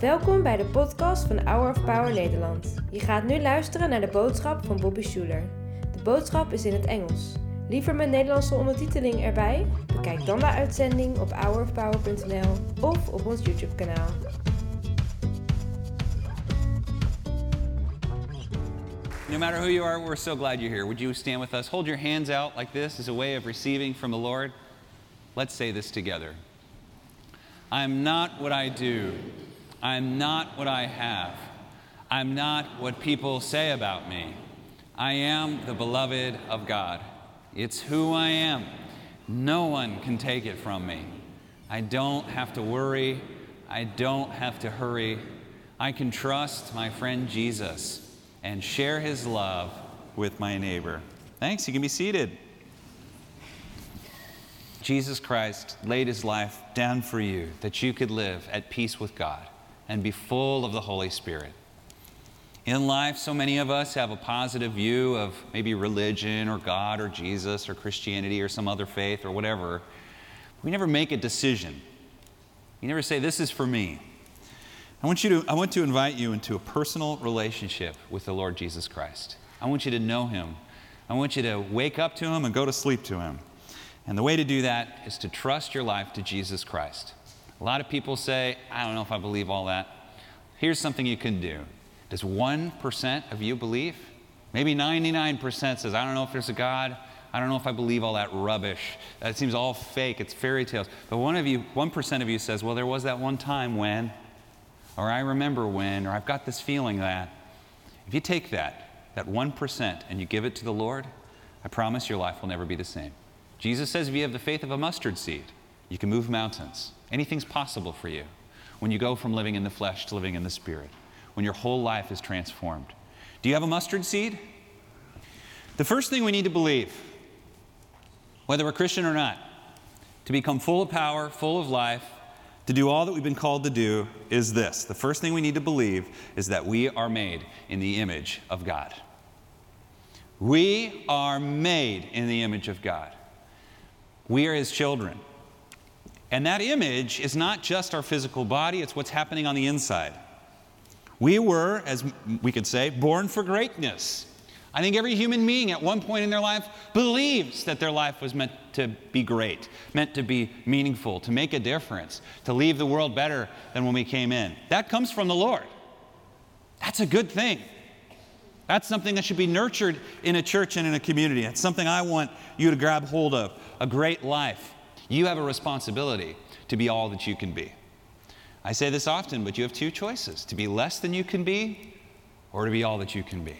Welkom bij de podcast van Hour of Power Nederland. Je gaat nu luisteren naar de boodschap van Bobby Schuler. De boodschap is in het Engels. Liever met Nederlandse ondertiteling erbij? Bekijk dan de uitzending op hourofpower.nl of op ons YouTube kanaal. No matter who you are, we're so glad you're here. Would you stand with us? Hold your hands out like this as a way of receiving from the Lord. Let's say this together. I'm not what I do. I'm not what I have. I'm not what people say about me. I am the beloved of God. It's who I am. No one can take it from me. I don't have to worry. I don't have to hurry. I can trust my friend Jesus and share his love with my neighbor. Thanks. You can be seated. Jesus Christ laid his life down for you that you could live at peace with God and be full of the Holy Spirit. In life, so many of us have a positive view of maybe religion or God or Jesus or Christianity or some other faith or whatever. We never make a decision. You never say, This is for me. I want, you to, I want to invite you into a personal relationship with the Lord Jesus Christ. I want you to know him. I want you to wake up to him and go to sleep to him. And the way to do that is to trust your life to Jesus Christ. A lot of people say, I don't know if I believe all that. Here's something you can do. Does 1% of you believe? Maybe 99% says, I don't know if there's a God. I don't know if I believe all that rubbish. That seems all fake. It's fairy tales. But one of you, 1% of you says, well, there was that one time when, or I remember when, or I've got this feeling that. If you take that, that 1%, and you give it to the Lord, I promise your life will never be the same. Jesus says if you have the faith of a mustard seed, you can move mountains. Anything's possible for you when you go from living in the flesh to living in the spirit, when your whole life is transformed. Do you have a mustard seed? The first thing we need to believe, whether we're Christian or not, to become full of power, full of life, to do all that we've been called to do is this. The first thing we need to believe is that we are made in the image of God. We are made in the image of God. We are His children. And that image is not just our physical body, it's what's happening on the inside. We were, as we could say, born for greatness. I think every human being at one point in their life believes that their life was meant to be great, meant to be meaningful, to make a difference, to leave the world better than when we came in. That comes from the Lord. That's a good thing. That's something that should be nurtured in a church and in a community. It's something I want you to grab hold of a great life. You have a responsibility to be all that you can be. I say this often, but you have two choices to be less than you can be or to be all that you can be.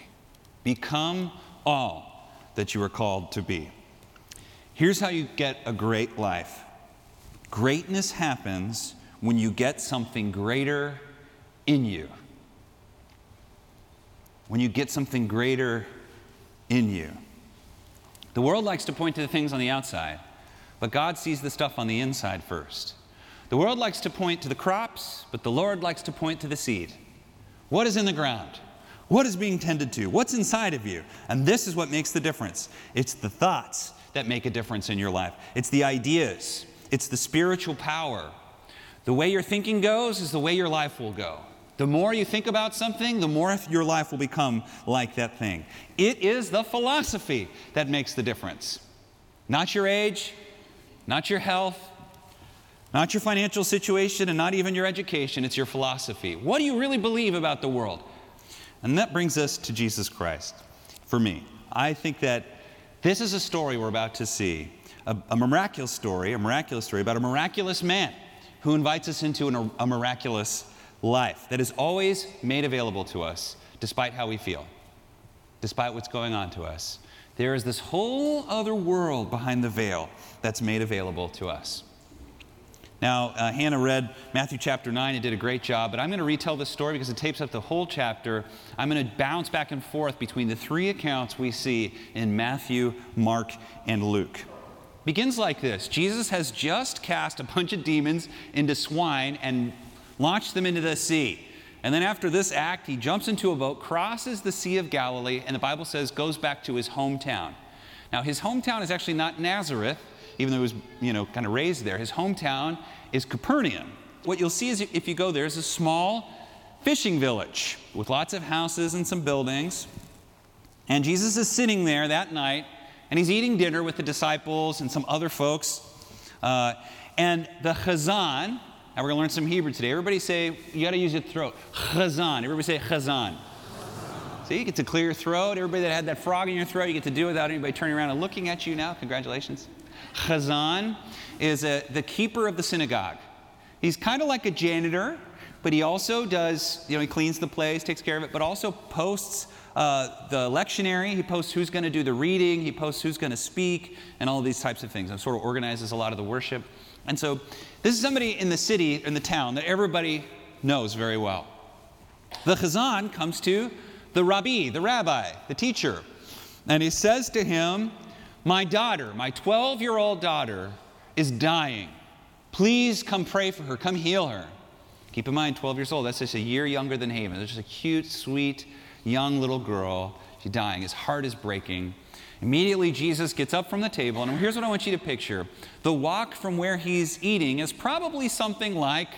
Become all that you are called to be. Here's how you get a great life greatness happens when you get something greater in you. When you get something greater in you. The world likes to point to the things on the outside, but God sees the stuff on the inside first. The world likes to point to the crops, but the Lord likes to point to the seed. What is in the ground? What is being tended to? What's inside of you? And this is what makes the difference. It's the thoughts that make a difference in your life, it's the ideas, it's the spiritual power. The way your thinking goes is the way your life will go. The more you think about something, the more your life will become like that thing. It is the philosophy that makes the difference. Not your age, not your health, not your financial situation, and not even your education. It's your philosophy. What do you really believe about the world? And that brings us to Jesus Christ. For me, I think that this is a story we're about to see a, a miraculous story, a miraculous story about a miraculous man who invites us into an, a miraculous life that is always made available to us despite how we feel, despite what's going on to us. There is this whole other world behind the veil that's made available to us. Now, uh, Hannah read Matthew chapter 9 and did a great job, but I'm going to retell this story because it tapes up the whole chapter. I'm going to bounce back and forth between the three accounts we see in Matthew, Mark, and Luke. Begins like this Jesus has just cast a bunch of demons into swine and launched them into the sea. And then after this act, he jumps into a boat, crosses the Sea of Galilee, and the Bible says goes back to his hometown. Now, his hometown is actually not Nazareth, even though he was, you know, kind of raised there. His hometown is Capernaum, what you'll see is if you go there is a small fishing village with lots of houses and some buildings. And Jesus is sitting there that night, and he's eating dinner with the disciples and some other folks. Uh, and the chazan, and we're going to learn some Hebrew today. Everybody say, you got to use your throat. Chazan. Everybody say chazan. See, you get to clear your throat. Everybody that had that frog in your throat, you get to do it without anybody turning around and looking at you now. Congratulations. Chazan is a, the keeper of the synagogue. He's kind of like a janitor, but he also does, you know, he cleans the place, takes care of it, but also posts uh, the lectionary. He posts who's going to do the reading, he posts who's going to speak, and all these types of things, and sort of organizes a lot of the worship. And so, this is somebody in the city, in the town, that everybody knows very well. The Chazan comes to the Rabbi, the rabbi, the teacher, and he says to him, My daughter, my 12 year old daughter, is dying. Please come pray for her, come heal her. Keep in mind, 12 years old, that's just a year younger than Haman. There's just a cute, sweet, young little girl. She's dying. His heart is breaking. Immediately, Jesus gets up from the table, and here's what I want you to picture. The walk from where he's eating is probably something like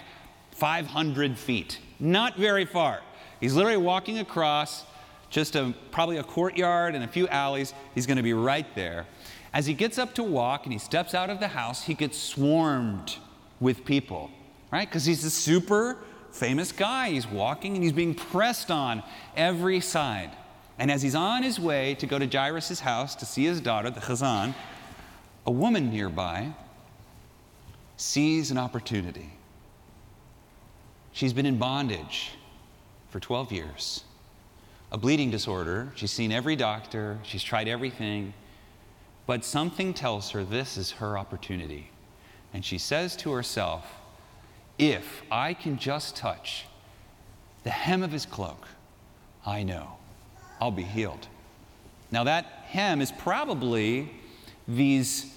500 feet, not very far. He's literally walking across just a, probably a courtyard and a few alleys. He's going to be right there. As he gets up to walk and he steps out of the house, he gets swarmed with people, right? Because he's a super famous guy. He's walking and he's being pressed on every side. And as he's on his way to go to Jairus' house to see his daughter, the Chazan, a woman nearby sees an opportunity. She's been in bondage for 12 years, a bleeding disorder. She's seen every doctor, she's tried everything, but something tells her this is her opportunity. And she says to herself, If I can just touch the hem of his cloak, I know I'll be healed. Now, that hem is probably these,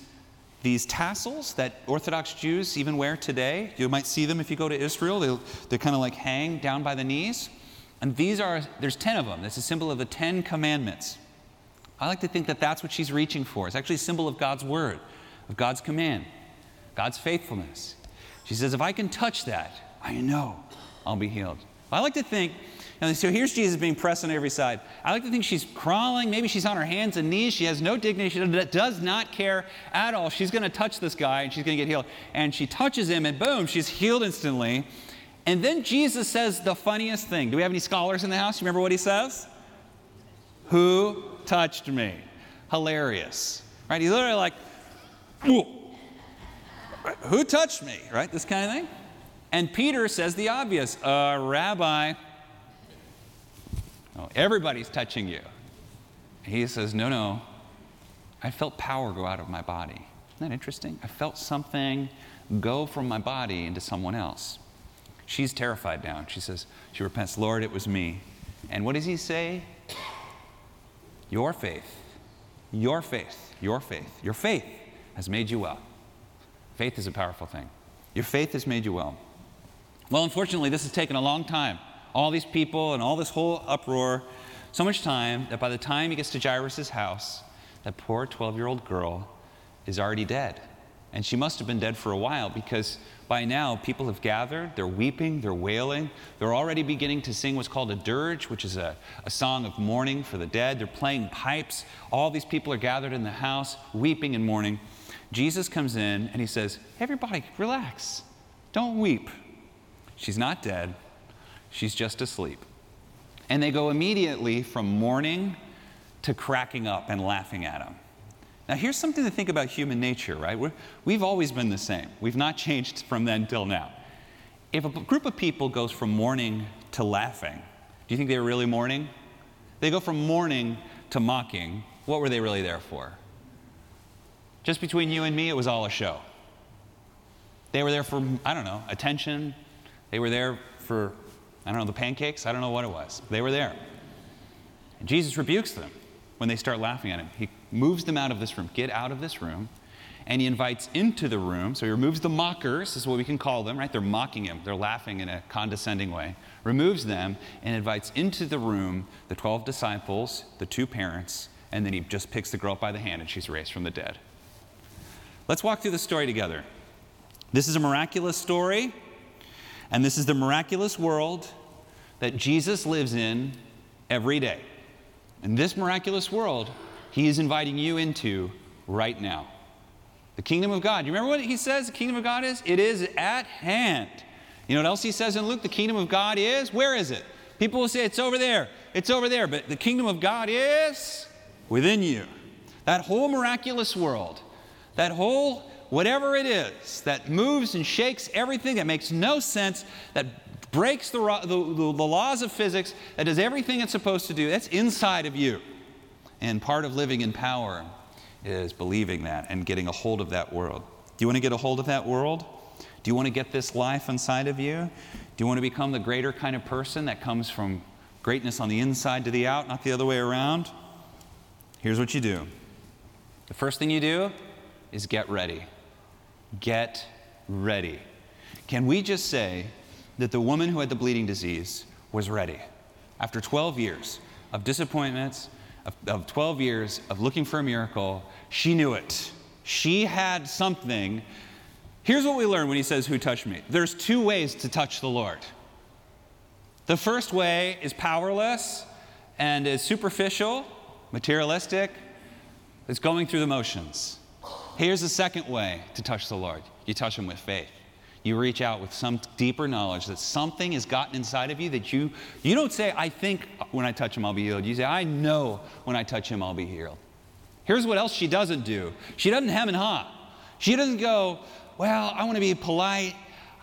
these tassels that Orthodox Jews even wear today. You might see them if you go to Israel. They, they kind of like hang down by the knees. And these are, there's 10 of them. That's a symbol of the 10 commandments. I like to think that that's what she's reaching for. It's actually a symbol of God's word, of God's command, God's faithfulness. She says, If I can touch that, I know I'll be healed. I like to think, and so here's Jesus being pressed on every side. I like to think she's crawling. Maybe she's on her hands and knees. She has no dignity. She does not care at all. She's going to touch this guy and she's going to get healed. And she touches him, and boom, she's healed instantly. And then Jesus says the funniest thing. Do we have any scholars in the house? You remember what he says? Who touched me? Hilarious. Right? He's literally like, who touched me? Right? This kind of thing. And Peter says the obvious, uh, Rabbi, everybody's touching you. He says, No, no. I felt power go out of my body. Isn't that interesting? I felt something go from my body into someone else. She's terrified now. She says, She repents, Lord, it was me. And what does he say? Your faith, your faith, your faith, your faith has made you well. Faith is a powerful thing. Your faith has made you well. Well, unfortunately, this has taken a long time. All these people and all this whole uproar, so much time that by the time he gets to Jairus' house, that poor 12 year old girl is already dead. And she must have been dead for a while because by now people have gathered, they're weeping, they're wailing, they're already beginning to sing what's called a dirge, which is a, a song of mourning for the dead. They're playing pipes. All these people are gathered in the house, weeping and mourning. Jesus comes in and he says, Everybody, relax. Don't weep. She's not dead, she's just asleep. And they go immediately from mourning to cracking up and laughing at him. Now, here's something to think about human nature, right? we have always been the same. We've not changed from then till now. If a group of people goes from mourning to laughing, do you think they were really mourning? They go from mourning to mocking. What were they really there for? Just between you and me, it was all a show. They were there for, I don't know, attention. They were there for, I don't know, the pancakes. I don't know what it was. They were there. And Jesus rebukes them when they start laughing at him. He moves them out of this room. Get out of this room. And he invites into the room, so he removes the mockers, is what we can call them, right? They're mocking him, they're laughing in a condescending way. Removes them and invites into the room the 12 disciples, the two parents, and then he just picks the girl up by the hand and she's raised from the dead. Let's walk through the story together. This is a miraculous story. And this is the miraculous world that Jesus lives in every day. And this miraculous world, he is inviting you into right now. The kingdom of God. You remember what he says the kingdom of God is? It is at hand. You know what else he says in Luke? The kingdom of God is? Where is it? People will say it's over there. It's over there. But the kingdom of God is within you. That whole miraculous world, that whole whatever it is that moves and shakes everything, that makes no sense, that breaks the, the, the, laws of physics, that does everything it's supposed to do, that's inside of you. And part of living in power is believing that and getting a hold of that world. Do you want to get a hold of that world? Do you want to get this life inside of you? Do you want to become the greater kind of person that comes from greatness on the inside to the out, not the other way around? Here's what you do the first thing you do is get ready. Get ready. Can we just say that the woman who had the bleeding disease was ready? After 12 years of disappointments, of, of 12 years of looking for a miracle, she knew it. She had something. Here's what we learn when he says, Who touched me? There's two ways to touch the Lord. The first way is powerless and is superficial, materialistic, it's going through the motions. Here's the second way to touch the Lord you touch Him with faith. You reach out with some deeper knowledge that something has gotten inside of you that you, you don't say, I think when I touch Him I'll be healed. You say, I know when I touch Him I'll be healed. Here's what else she doesn't do she doesn't hem and haw. She doesn't go, Well, I want to be polite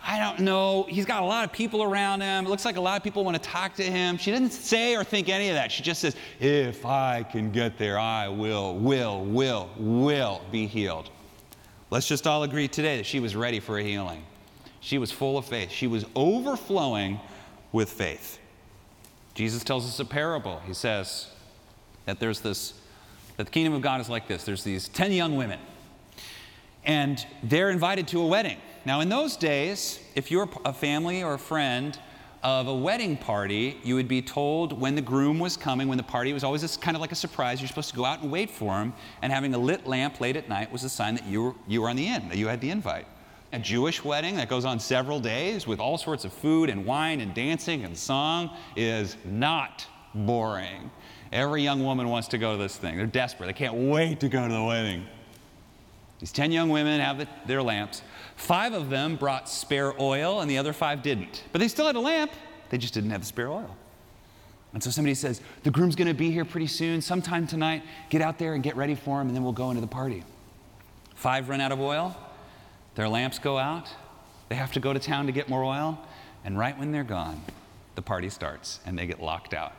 I don't know. He's got a lot of people around him. It looks like a lot of people want to talk to him. She didn't say or think any of that. She just says, If I can get there, I will, will, will, will be healed. Let's just all agree today that she was ready for a healing. She was full of faith, she was overflowing with faith. Jesus tells us a parable. He says that there's this, that the kingdom of God is like this there's these 10 young women, and they're invited to a wedding. Now, in those days, if you're a family or a friend of a wedding party, you would be told when the groom was coming, when the party was always kind of like a surprise. You're supposed to go out and wait for him, and having a lit lamp late at night was a sign that you were, you were on the in, that you had the invite. A Jewish wedding that goes on several days with all sorts of food and wine and dancing and song is not boring. Every young woman wants to go to this thing. They're desperate. They can't wait to go to the wedding. These 10 young women have the, their lamps. Five of them brought spare oil, and the other five didn't. But they still had a lamp, they just didn't have the spare oil. And so somebody says, The groom's gonna be here pretty soon, sometime tonight. Get out there and get ready for him, and then we'll go into the party. Five run out of oil, their lamps go out, they have to go to town to get more oil, and right when they're gone, the party starts and they get locked out.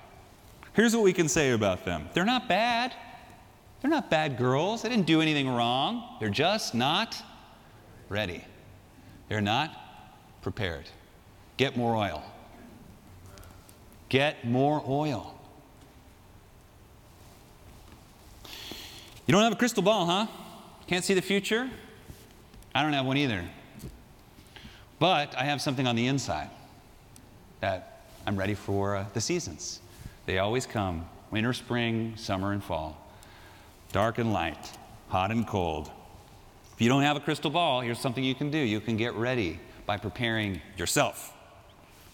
Here's what we can say about them they're not bad. They're not bad girls. They didn't do anything wrong. They're just not ready. They're not prepared. Get more oil. Get more oil. You don't have a crystal ball, huh? Can't see the future? I don't have one either. But I have something on the inside that I'm ready for uh, the seasons. They always come winter, spring, summer, and fall. Dark and light, hot and cold, if you don't have a crystal ball, here's something you can do. You can get ready by preparing yourself.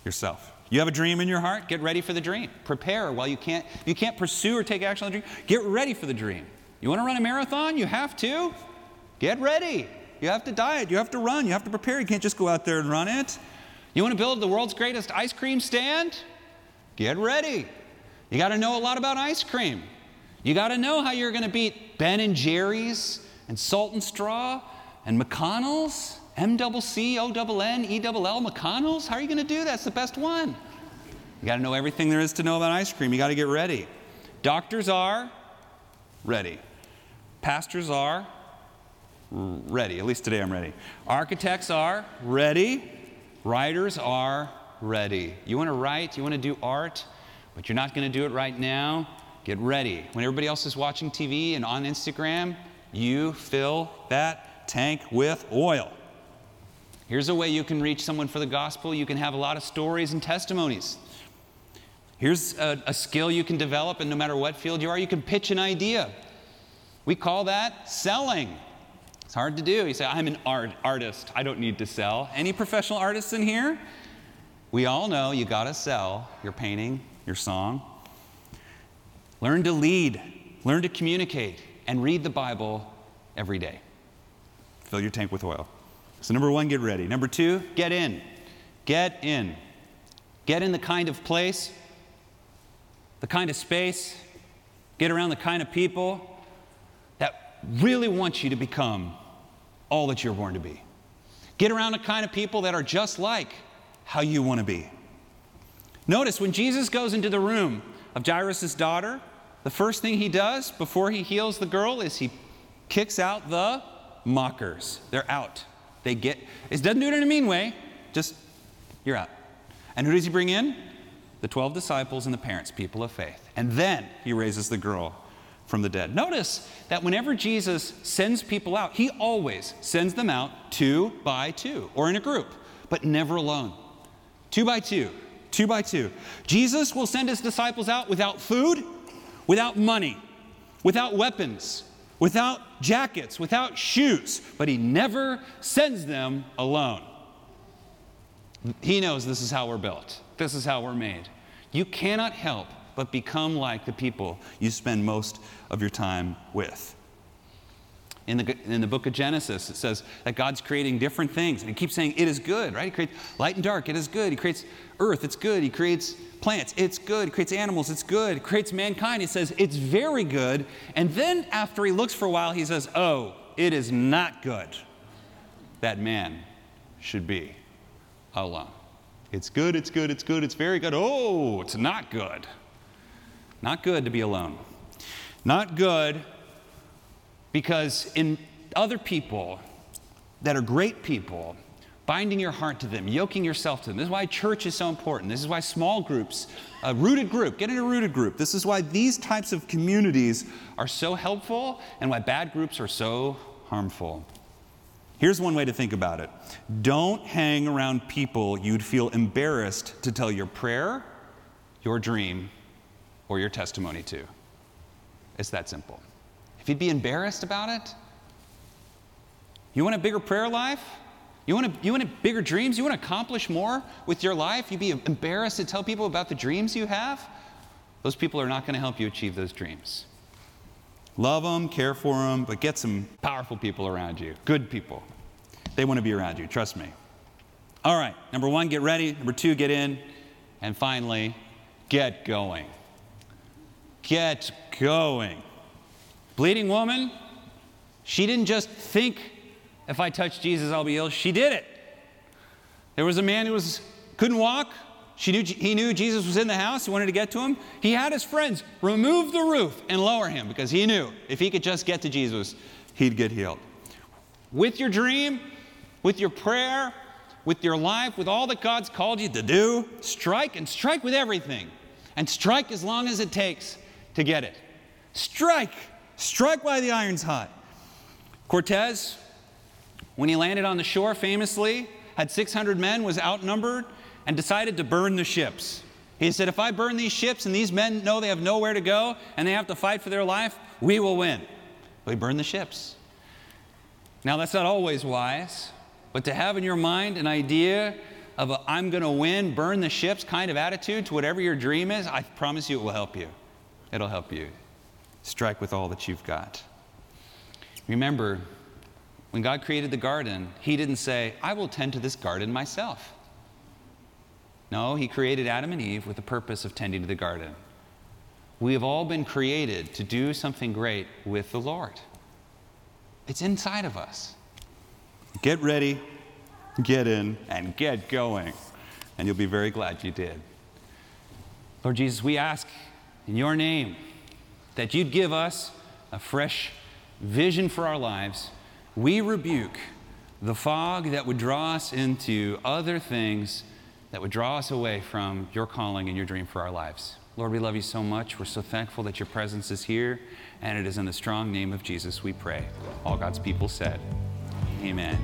Yourself. You have a dream in your heart? Get ready for the dream. Prepare while you can't you can't pursue or take action on the dream. Get ready for the dream. You want to run a marathon? You have to. Get ready. You have to diet. You have to run. You have to prepare. You can't just go out there and run it. You want to build the world's greatest ice cream stand? Get ready. You got to know a lot about ice cream. You got to know how you're going to beat Ben and Jerry's and Salt and Straw and McConnell's, M double C O double N E double L McConnell's. How are you going to do that? It's the best one. You got to know everything there is to know about ice cream. You got to get ready. Doctors are ready. Pastors are ready. At least today I'm ready. Architects are ready. Writers are ready. You want to write, you want to do art, but you're not going to do it right now. Get ready. When everybody else is watching TV and on Instagram, you fill that tank with oil. Here's a way you can reach someone for the gospel. You can have a lot of stories and testimonies. Here's a, a, skill you can develop, and no matter what field you are, you can pitch an idea. We call that selling. It's hard to do. You say, I'm an art, artist. I don't need to sell. Any professional artists in here? We all know you got to sell your painting, your song. Learn to lead, learn to communicate, and read the Bible every day. Fill your tank with oil. So, number one, get ready. Number two, get in. Get in. Get in the kind of place, the kind of space, get around the kind of people that really want you to become all that you're born to be. Get around the kind of people that are just like how you want to be. Notice when Jesus goes into the room of Jairus' daughter, the first thing he does before he heals the girl is he kicks out the mockers. They're out. They get, it doesn't do it in a mean way, just you're out. And who does he bring in? The 12 disciples and the parents, people of faith. And then he raises the girl from the dead. Notice that whenever Jesus sends people out, he always sends them out two by two or in a group, but never alone. Two by two, two by two. Jesus will send his disciples out without food, without money, without weapons, without jackets, without shoes, but he never sends them alone. He knows this is how we're built, this is how we're made. You cannot help but become like the people you spend most of your time with. In the, in the book of Genesis, it says that God's creating different things. And he keeps saying, It is good, right? He creates light and dark, it is good. He creates earth, it's good. He creates plants, it's good. He creates animals, it's good. He creates mankind, he says, It's very good. And then after he looks for a while, he says, Oh, it is not good that man should be alone. It's good, it's good, it's good, it's very good. Oh, it's not good. Not good to be alone. Not good because in other people that are great people, binding your heart to them, yoking yourself to them. This is why church is so important. This is why small groups, a rooted group, get in a rooted group. This is why these types of communities are so helpful and why bad groups are so harmful. Here's one way to think about it don't hang around people you'd feel embarrassed to tell your prayer, your dream, or your testimony to. It's that simple. If you'd be embarrassed about it, you want a bigger prayer life? You want, a, you want bigger dreams? You want to accomplish more with your life? You'd be embarrassed to tell people about the dreams you have? Those people are not going to help you achieve those dreams. Love them, care for them, but get some powerful people around you, good people. They want to be around you, trust me. All right, number one, get ready. Number two, get in. And finally, get going. Get going. Bleeding woman, she didn't just think, if I touch Jesus, I'll be healed. She did it. There was a man who was, couldn't walk. She knew, he knew Jesus was in the house. He wanted to get to him. He had his friends remove the roof and lower him because he knew if he could just get to Jesus, he'd get healed. With your dream, with your prayer, with your life, with all that God's called you to do, strike and strike with everything. And strike as long as it takes to get it. Strike! Strike while the iron's hot. Cortez, when he landed on the shore, famously had 600 men, was outnumbered, and decided to burn the ships. He said, If I burn these ships and these men know they have nowhere to go and they have to fight for their life, we will win. We he burned the ships. Now, that's not always wise, but to have in your mind an idea of a I'm going to win, burn the ships kind of attitude to whatever your dream is, I promise you it will help you. It'll help you. Strike with all that you've got. Remember, when God created the garden, He didn't say, I will tend to this garden myself. No, He created Adam and Eve with the purpose of tending to the garden. We have all been created to do something great with the Lord. It's inside of us. Get ready, get in, and get going. And you'll be very glad you did. Lord Jesus, we ask in your name that you'd give us a fresh vision for our lives. We rebuke the fog that would draw us into other things that would draw us away from your calling and your dream for our lives. Lord, we love you so much. We're so thankful that your presence is here, and it is in the strong name of Jesus we pray. All God's people said, Amen.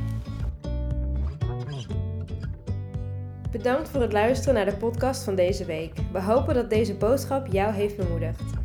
Bedankt voor het luisteren naar de podcast van deze week. We hopen dat deze boodschap jou heeft bemoedigd.